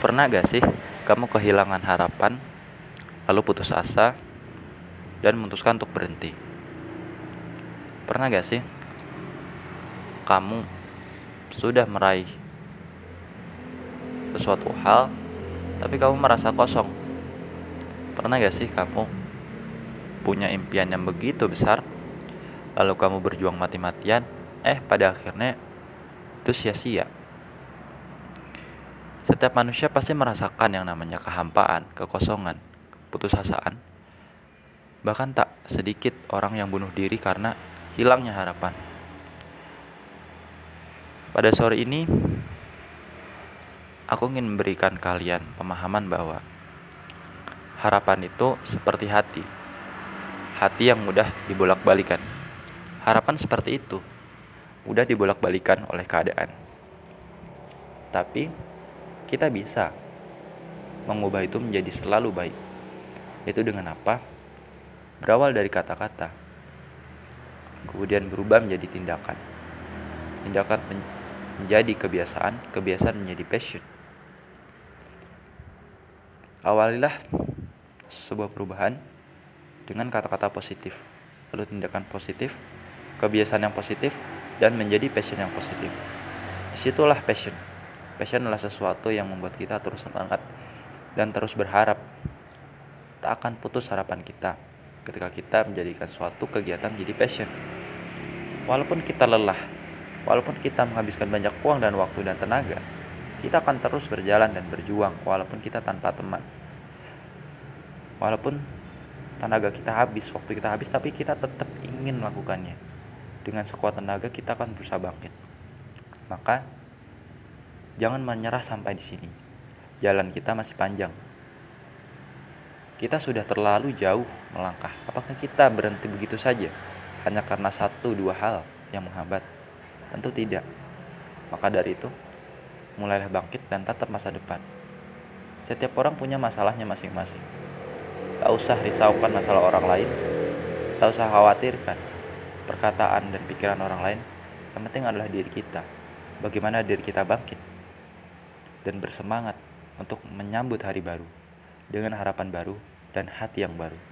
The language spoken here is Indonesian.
Pernah gak sih kamu kehilangan harapan, lalu putus asa, dan memutuskan untuk berhenti? Pernah gak sih kamu sudah meraih sesuatu hal, tapi kamu merasa kosong? Pernah gak sih kamu punya impian yang begitu besar, lalu kamu berjuang mati-matian, eh pada akhirnya itu sia-sia? Setiap manusia pasti merasakan yang namanya kehampaan, kekosongan, keputusasaan. Bahkan tak sedikit orang yang bunuh diri karena hilangnya harapan. Pada sore ini, aku ingin memberikan kalian pemahaman bahwa harapan itu seperti hati. Hati yang mudah dibolak-balikan. Harapan seperti itu mudah dibolak-balikan oleh keadaan. Tapi kita bisa mengubah itu menjadi selalu baik. Itu dengan apa? Berawal dari kata-kata, kemudian berubah menjadi tindakan. Tindakan menjadi kebiasaan, kebiasaan menjadi passion. Awalilah sebuah perubahan dengan kata-kata positif, lalu tindakan positif, kebiasaan yang positif, dan menjadi passion yang positif. Di situlah passion. Passion adalah sesuatu yang membuat kita terus semangat dan terus berharap. Tak akan putus harapan kita ketika kita menjadikan suatu kegiatan menjadi passion. Walaupun kita lelah, walaupun kita menghabiskan banyak uang dan waktu dan tenaga, kita akan terus berjalan dan berjuang walaupun kita tanpa teman. Walaupun tenaga kita habis, waktu kita habis, tapi kita tetap ingin melakukannya. Dengan sekuat tenaga kita akan berusaha bangkit. Maka Jangan menyerah sampai di sini. Jalan kita masih panjang. Kita sudah terlalu jauh melangkah. Apakah kita berhenti begitu saja hanya karena satu dua hal yang menghambat? Tentu tidak. Maka dari itu, mulailah bangkit dan tatap masa depan. Setiap orang punya masalahnya masing-masing. Tak usah risaukan masalah orang lain. Tak usah khawatirkan perkataan dan pikiran orang lain. Yang penting adalah diri kita. Bagaimana diri kita bangkit dan bersemangat untuk menyambut hari baru dengan harapan baru dan hati yang baru.